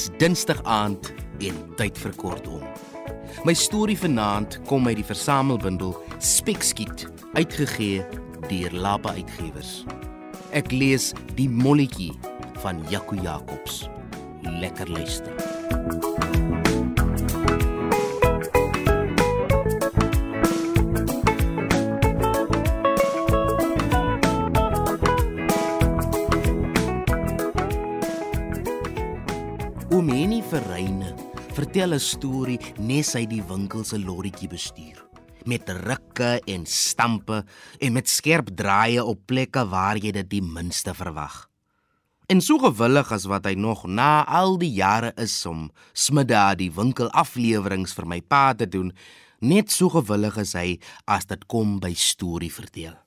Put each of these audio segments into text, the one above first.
Dis Dinsdag aand en tyd vir kortom. My storie vanaand kom uit die versamelbundel Spekskiet, uitgegee deur Lapa Uitgewers. Ek lees Die Molletjie van Jaco Jacobs. Lekker luister. Vertel 'n storie nes hy die winkel se lorrietjie bestuur met rukke en stampe en met skerp draaie op plekke waar jy dit die minste verwag. En so gewillig as wat hy nog na al die jare is om smiddag die winkel afleweringe vir my pa te doen, net so gewillig is hy as dit kom by storie vertel.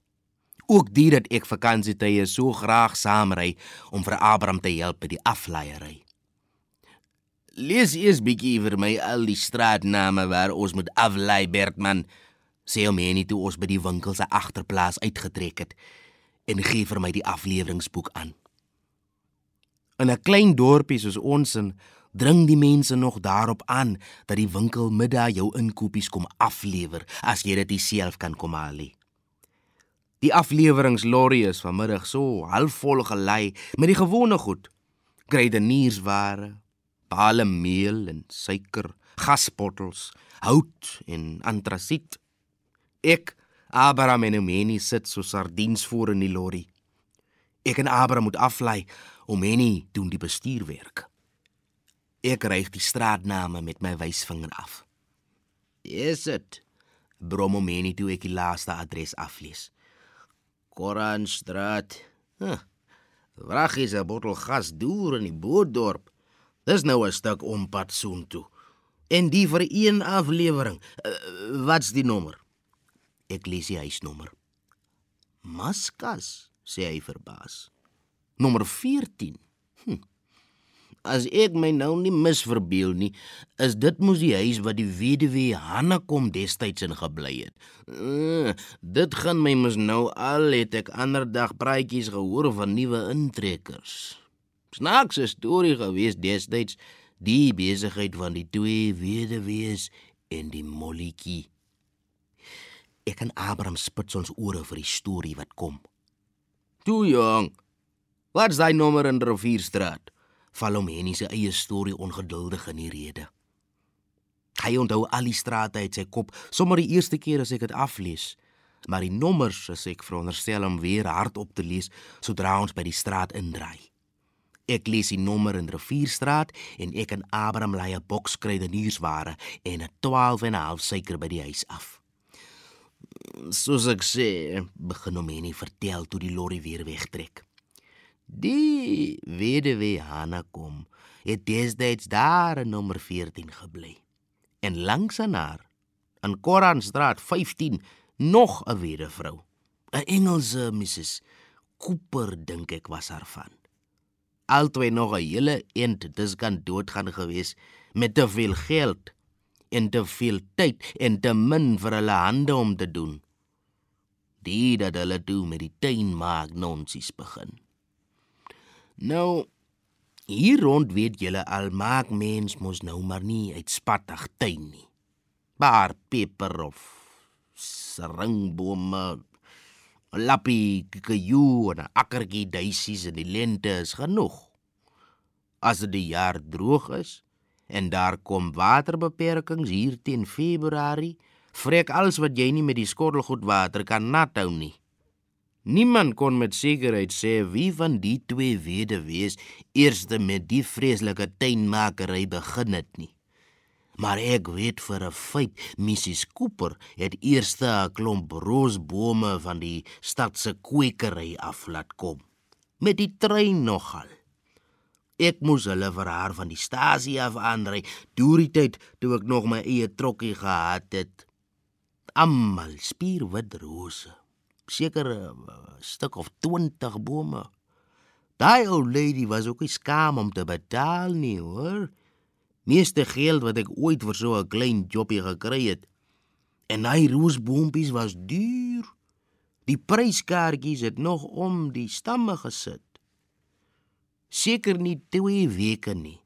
Ook dit dat ek vakansietye so graag saamry om vir Abraham te help by die afleierery. Lees eers bietjie vir my al die straatname waar ons moet aflei Bertman. Sê hom nie toe ons by die winkel se agterplaas uitgetrek het en gee vir my die afleweringsboek aan. In 'n klein dorpie soos ons in dring die mense nog daarop aan dat die winkel middag jou inkopies kom aflewer as jy dit self kan kom haal. Die afleweringslorry is vanmiddag so halfvol gelei met die gewone goed. Kruideniersware, bale meel en suiker, gasbottels, hout en antrasiet. Ek, Abraham en Omeni sit so sardiens voor in die lorry. Ek en Abraham moet aflei, Omeni doen die bestuurwerk. Ek reig die straatname met my wysvinger af. Is dit? Brom Omeni toe ek die laaste adres aflees. Koranstraat. Huh. Wag is 'n bottel gas deur in die Boerdorp. Dis nou 'n stuk om pad soontoe. En die vir een aflewering. Uh, wat's die nommer? Ek lees die huisnommer. Maskas, sê hy verbaas. Nommer 14. Hm. As ek my nou nie misverbeel nie, is dit mos die huis wat die weduwee Hanna kom destyds in gebly het. Uh, dit gaan my mos nou al het ek ander dag praatjies gehoor van nuwe intrekkers. Snaakse storie gewees destyds die besigheid van die twee weduwees en die molletjie. Ek en Abraham spits ons ore vir die storie wat kom. Toe jong. Wat's daai nommer in Rivierstraat? Val hom Henny se eie storie ongeduldig in die rede. Hy onthou al die strate uit sy kop, sommer die eerste keer as ek dit aflees. Maar die nommers as ek veronderstel om weer hardop te lees sodra ons by die straat indraai. Ek lees die nommer in Rivierstraat en ek en Abraham lei 'n boks kruideniersware en 'n 12 en 'n half suiker by die huis af. Soos ek sê, begin hom nie vertel toe die lorry weer wegtrek. Die weduwee Hanna kom, het destyds daar in nommer 14 gebly. En langs aan haar, in Koranstraat 15, nog 'n weduwvrou, 'n Engelse Mrs. Cooper dink ek was haar van altyd nog 'n hele eend dis kan doodgaan gewees met te veel geld en te veel tyd en te min vir hulle hande om te doen. Die dat hulle toe met die tuin maak nonsies begin. Nou hier rond weet julle al maak mens mos nou maar nie uitspattig tuin nie. Paar peper of ringbome 'n lappie kikkeju en 'n akkertjie duisies in die lente is genoeg. As die jaar droog is en daar kom waterbeperkings hier teen Februarie, vrek alles wat jy nie met die skottelgoedwater kan nat hou nie. Niemand kon met sekerheid sê wie van die twee weduwees eerste met die vreeslike tuinmakery begin het nie. Maar ek weet vir 'n feit, Mrs Cooper het eers 'n klomp roosbome van die stad se kwekery af laat kom. Met die trein nogal. Ek moes hulle vir haar van die stasie af aanry, deur die tyd toe ek nog my eie trokkie gehad het. Almal spierwit rose. Seker 'n stuk of 20 bome. Daai ou lady was ook nie skaam om te betaal nie, hoor meeste geld wat ek ooit vir so 'n klein jobbie gekry het. En hy roosboompies was duur. Die pryskaartjies het nog om die stamme gesit. Seker nie 2 weke nie.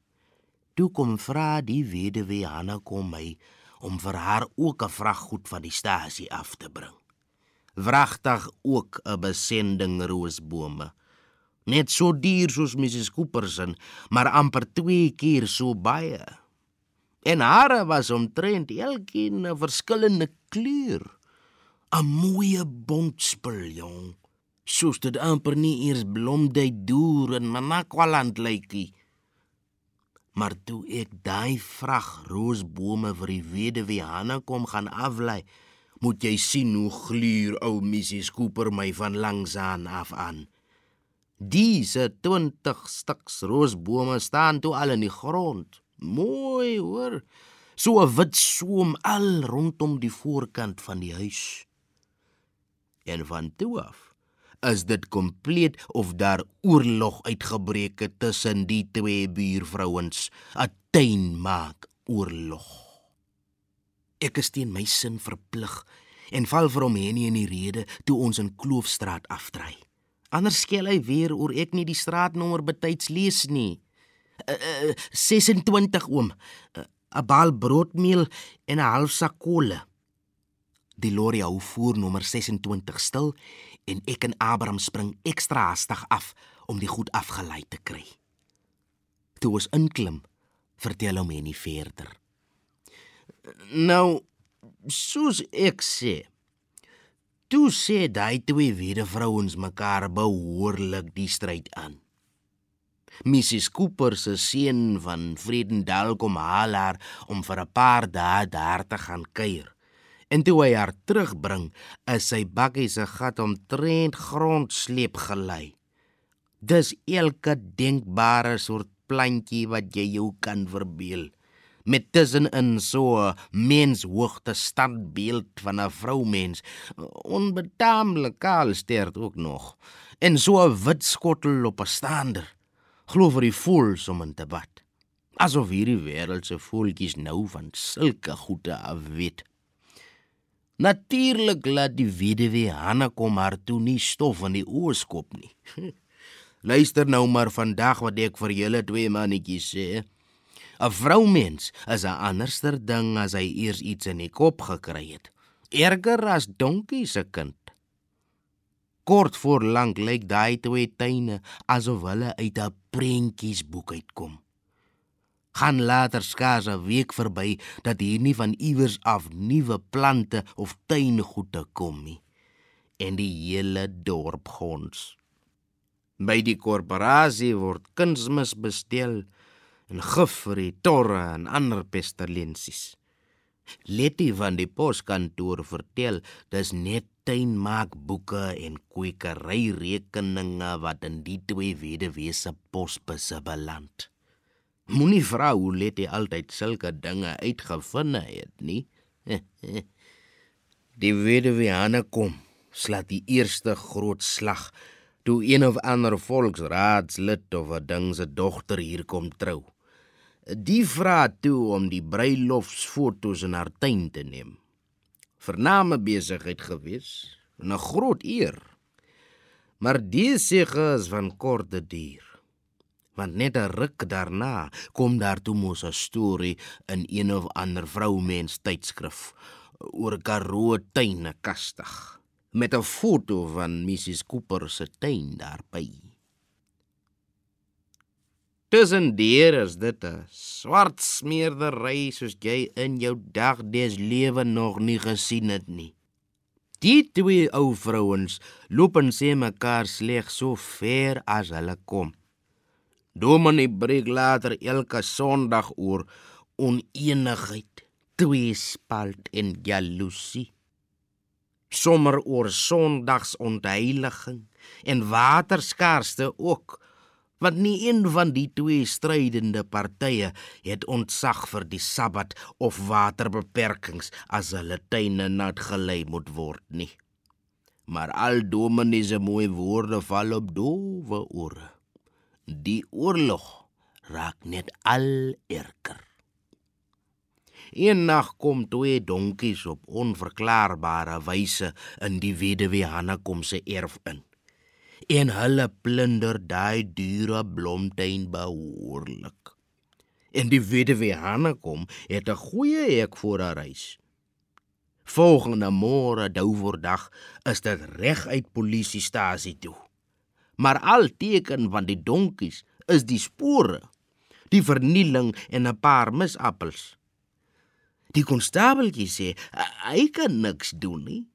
Toe kom vra die weduwee Hanna kom my om vir haar ook 'n vraggoed van die stasie af te bring. Vragtig ook 'n besending roosbome. Net so duur soos Mrs Cooper se, maar amper 2 keer so baie. En hare was omtrent elkeen 'n verskillende kleur. 'n Mooi bontspul, jong. Soos dit amper nie eers blomdheid deur in Manakwaland lykie. Maar toe ek daai vrag roosbome vir die weduwee Hanna kom gaan aflei, moet jy sien hoe gluur ou Mrs Cooper my van langs aan af aan. Diese 20 stuks roosbome staan toe al in die grond. Mooi hoor. So 'n wit soem al rondom die voorkant van die huis. En van toe af is dit kompleet of daar oorlog uitgebreek het tussen die twee buurvrouens. 'n Tuin maak oorlog. Ek is teen my sin verplig en val vir hom Henny in die rede toe ons in Kloofstraat aftry. Anders skel hy weer oor ek nie die straatnommer betyds lees nie uh, 26 oom. 'n uh, bal broodmeel en 'n half sak kolle. Die lorry hou voor nommer 26 stil en ek en Abraham spring ekstra hastig af om die goed afgelei te kry. Toe ons inklim, vertel hom hy nie verder. Nou, soos ek sê, toe sê daai twee wede vrouens mekaar behoorlik die stryd aan. Mrs Cooper se seun van Vredendal kom haal haar om vir 'n paar dae daar te gaan kuier. En toe hy haar terugbring, is sy bakkie se gat omtrent grondsleep gelei. Dis elke denkbare soort plantjie wat jy jou kan verbeel. Met tussenin so menshoogte standbeeld van 'n vroumens, onbetaamlik kaal sterd ook nog, en so wit skottel op 'n staander glo vir die voels om in te bad. Asof hierdie wêreld se voeltjies nou van sulke goede af weet. Natuurlik laat die weduwee Hanna kom haar toe nie stof in die ooskop nie. Luister nou maar vandag wat ek vir julle twee mannetjies sê. 'n Vroumens is 'n anderster ding as hy eers iets in die kop gekry het. Erger as donkie se kind. Kort voor lank lyk daai twee tuine asof hulle uit 'n prentjiesboek uitkom. Gaan later skaars 'n week verby dat hier nie van iewers af nuwe plante of tuingoede kom nie. En die hele dorp gons. By die korporasie word kunsmis bestel en gif vir die torre en ander pestilensies. Letty van die poskantoor vertel dis net tuinmaakboeke en kwekery rekeninge wat in die twee weduwee se posbusse beland. Moenie vra hoe Letty altyd sulke dinge uitgevind het nie. die weduwee Hanne kom, slaat die eerste groot slag toe een of ander volksraadslid of 'n ding se dogter hier kom trou. Die vra toe om die bruilofsfoto's in haar tuin te neem. Vername besigheid gewees, 'n groot eer. Maar die sege is van korte duur. Want net 'n ruk daarna kom daar toe mos 'n storie in een of ander vroumens tydskrif oor 'n karoo tuine kastig met 'n foto van Mrs Cooper se tuin daarby. Tussen deur is dit 'n swart smeerdery soos jy in jou dagdes lewe nog nie gesien het nie. Die twee ou vrouens loop en sê mekaar sleg so ver as hulle kom. Dominee breek later elke Sondag oor oneenigheid, tweespalt en jaloesie. Sommer oor Sondagsontheiliging en waterskaarste ook want nie een van die twee strydende partye het ontsag vir die Sabbat of waterbeperkings as hulle tuine nat gelei moet word nie. Maar al dominee se mooi woorde val op dowe ore. Die oorlog raak net al erger. Een nag kom twee donkies op onverklaarbare wyse in die weduwee Hanna kom se erf in. En hulle plunder daai dure blomtuin behoorlik. En die weduwee Hanekom het 'n goeie hek voor haar huis. Volgende môre douverdag is dit reg uit polisiestasie toe. Maar al teken van die donkies is die spore, die vernieling en 'n paar misappels. Die konstabeltjie sê hy kan niks doen nie,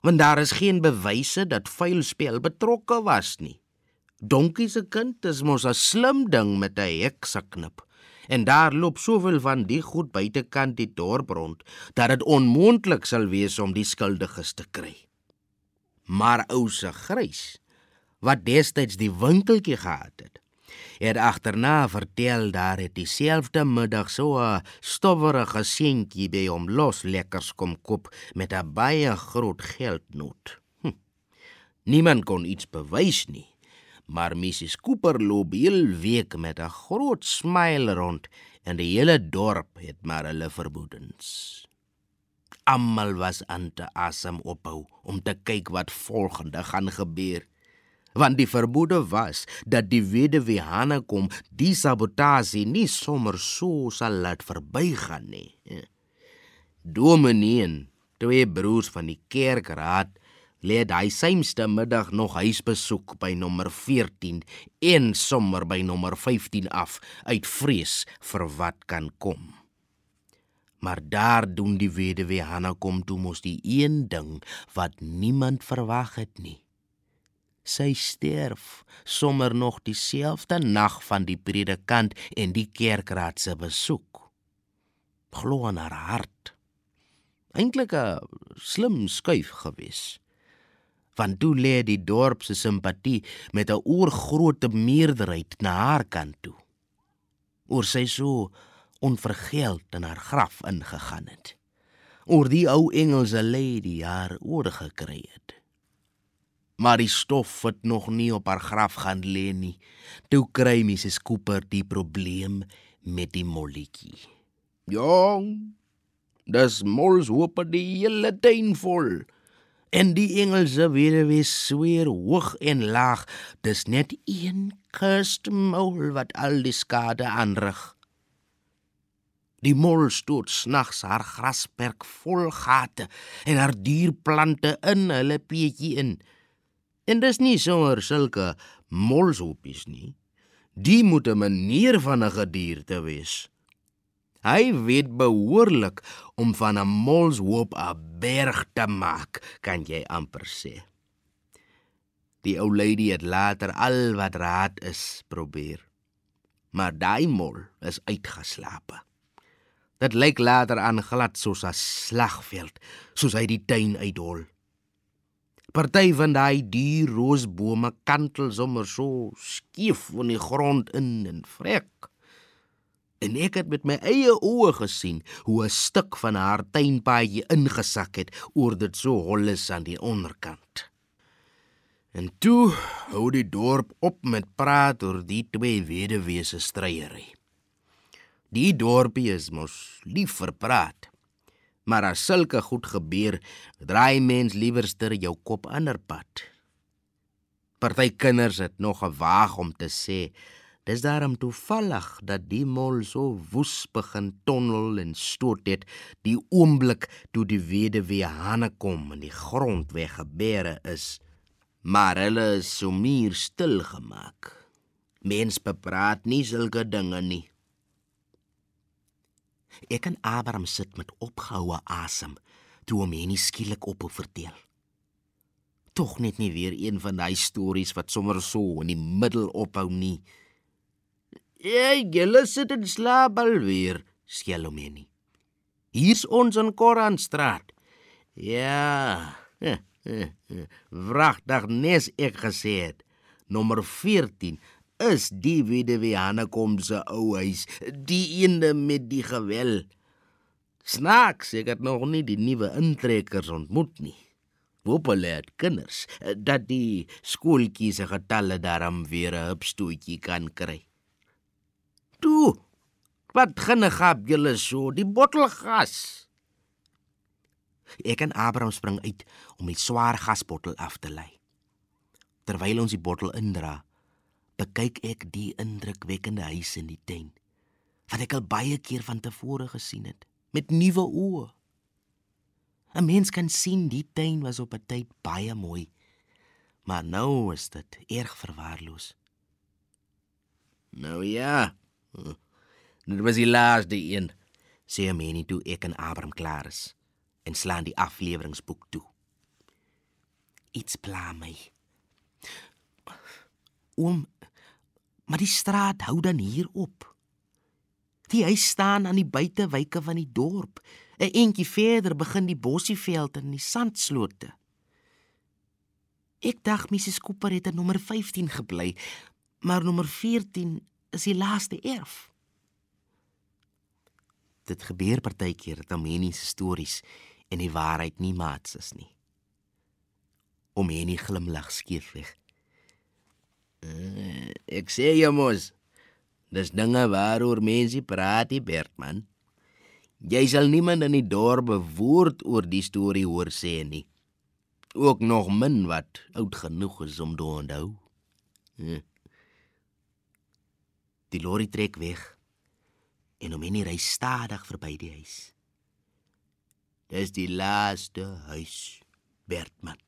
want daar is geen bewyse dat vuilspel betrokke was nie. Donkie se kind is mos 'n slim ding met 'n heksaknip en daar loop soveel van die goed buitekant die dorp rond dat dit onmoontlik sal wees om die skuldiges te kry. Maar ou se grys wat destyds die winkeltjie gehad het, het agterna vertel daar het dieselfde middag so 'n stowwerige seentjie by hom los lekkers kom koop met 'n baie groot geldnoot. Hm. Niemand kon iets bewys nie maar Mrs Cooper loop heel week met 'n groot smile rond en die hele dorp het maar hulle vermoedens. Almal was aan te asem ophou om te kyk wat volgende gaan gebeur. Want die vermoede was dat die weduwee Hanna kom die sabotasie nie sommer so sal laat verbygaan nie. Dominee, twee broers van die kerkraad lê hy sêmste middag nog huisbesoek by nommer 14 en sommer by nommer 15 af uit vrees vir wat kan kom. Maar daar doen die weduwee Hanna kom toe mos die een ding wat niemand verwag het nie. Sy sterf sommer nog dieselfde nag van die predikant en die kerkraad se besoek. Glo aan haar hart. Eintlik 'n slim skuif geweest want toe lê die dorp se simpatie met 'n oorgrootte meerderheid na haar kant toe. Oor sy so onvergeld in haar graf ingegaan het. Oor die ou engelse lady haar oorgekry het. Maar die stof het nog nie op haar graf gaan lê nie. Toe kry Mrs Cooper die probleem met die molletjie. Jong, dis mols hoop die hele tuin vol. En die engelse weduwee sweer hoog en laag, dis net een kursmol wat al die skade aanrig. Die mol stoot snags haar grasperk vol gate en haar dierplante in hulle peetjie in. En dis nie sommer sulke molshopies nie. Die moet 'n manier van 'n gedierte wees. Hy weet behoorlik om van 'n molshoop 'n berg te maak, kan jy amper sê. Die ou lady het later al wat raad is probeer. Maar daai mol is uitgeslaap. Dit lyk later aan glad soos 'n slagveld, soos hy die tuin uithol. Party van daai duur roosbome kantel sommer so skief van die grond in en vrek en ek het met my eie oë gesien hoe 'n stuk van haar tuinpaadjie ingesak het oor dit so holles aan die onderkant. En toe hou die dorp op met praat oor die twee weduwee se stryery. Die dorpie is mos lief vir praat. Maar as sulke goed gebeur, draai mens liewerster jou kop ander pad. Party kinders het nog gewaag om te sê Dis daarom toevallig dat die mol so woes begin tonnel en stoot het die oomblik toe die weduwee Hanne kom en die grond weggebere is. Maar hulle is so meer stil gemaak. Mens bepraat nie sulke dinge nie. Ek en Abraham sit met opgehoue asem toe hom hierdie skielik op vertel. Tog net nie weer een van daai stories wat sommer so in die middel ophou nie. Ja, julle sit in slaap alweer, skelomeni. Hier's ons in Koranstraat. Ja. Vragdag nes ek gesê het. Nommer 14 is die weduwee Hanne kom se ou huis, die ene met die gewel. Snaaks, ek het nog nie die nuwe intrekkers ontmoet nie. Hoop hulle het kinders dat die skooltjies se getalle daarom weer 'n hupstootjie kan kry toe. Wat ginne gap julle so, die bottelgas. Ek en Abraham spring uit om die swaar gasbottel af te lei. Terwyl ons die bottel indra, bekyk ek die indrukwekkende huis in die tuin wat ek al baie keer van tevore gesien het met nuwe oë. 'n Mens kan sien die tuin was op 'n tyd baie mooi, maar nou is dit erg verwaarloos. Nou ja. Dit was die laaste een, sê Ameni toe ek en Abraham klaar is en slaan die afleweringsboek toe. Iets pla my. Oom, maar die straat hou dan hier op. Die huis staan aan die buitewyke van die dorp. 'n Entjie verder begin die bossieveld en die sandslote. Ek dink Mrs Cooper het in nommer 15 gebly, maar nommer 14 is die laaste erf. Dit gebeur partykeer dat Ameni se stories en die waarheid nie maats is nie. Om Ameni glimlag skiefweg. Uh, ek sê jy mos Dis dinge waaroor mense praat, Bertman. Jy sal niemand in die dorp bewoord oor die storie hoor sê nie. Ook nog min wat oud genoeg is om te onthou. Hm. Die lorry trek weg en die ry stadig verby die huis. Dis die laaste huis, Bertman.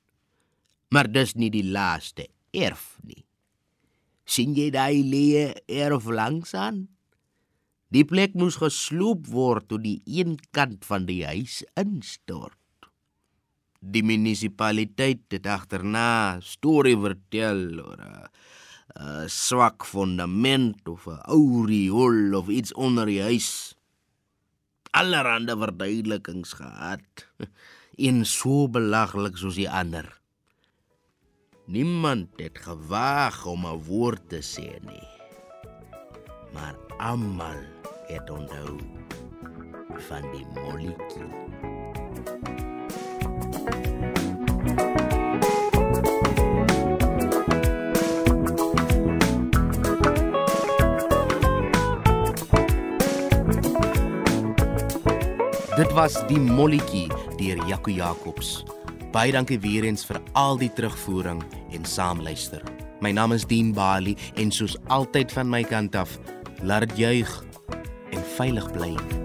Maar dis nie die laaste erf nie sien jy daai leë erf langs aan? Die plek moes gesloop word toe die een kant van die huis instort. Die munisipaliteit het agterna storie vertel oor 'n swak fondament of 'n ou riool of iets onder die huis. Allerhande verduidelikings gehad. Een so belaglik soos die ander. Niemand het gewaag om 'n woord te sê nie. Maar almal het onthou van die molletjie. Dit was die molletjie deur Jaco Jacobs. Baie dankie weer eens vir al die terugvoering en saamluister. My naam is Dean Bali en soos altyd van my kant af, laat dit juig en veilig bly. you